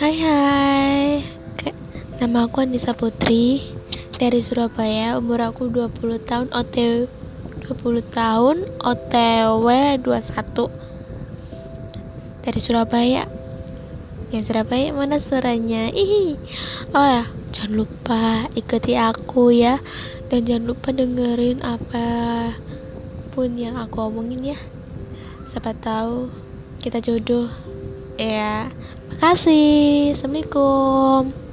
Hai hai. Nama aku Anissa Putri. Dari Surabaya Umur aku 20 tahun OTW 20 tahun OTW 21 Dari Surabaya. Yang Surabaya mana suaranya? Ih. Oh ya Jangan lupa ikuti aku ya. Dan jangan lupa dengerin apa pun yang aku omongin ya. Siapa tahu kita jodoh. Ya Makasih. Assalamualaikum.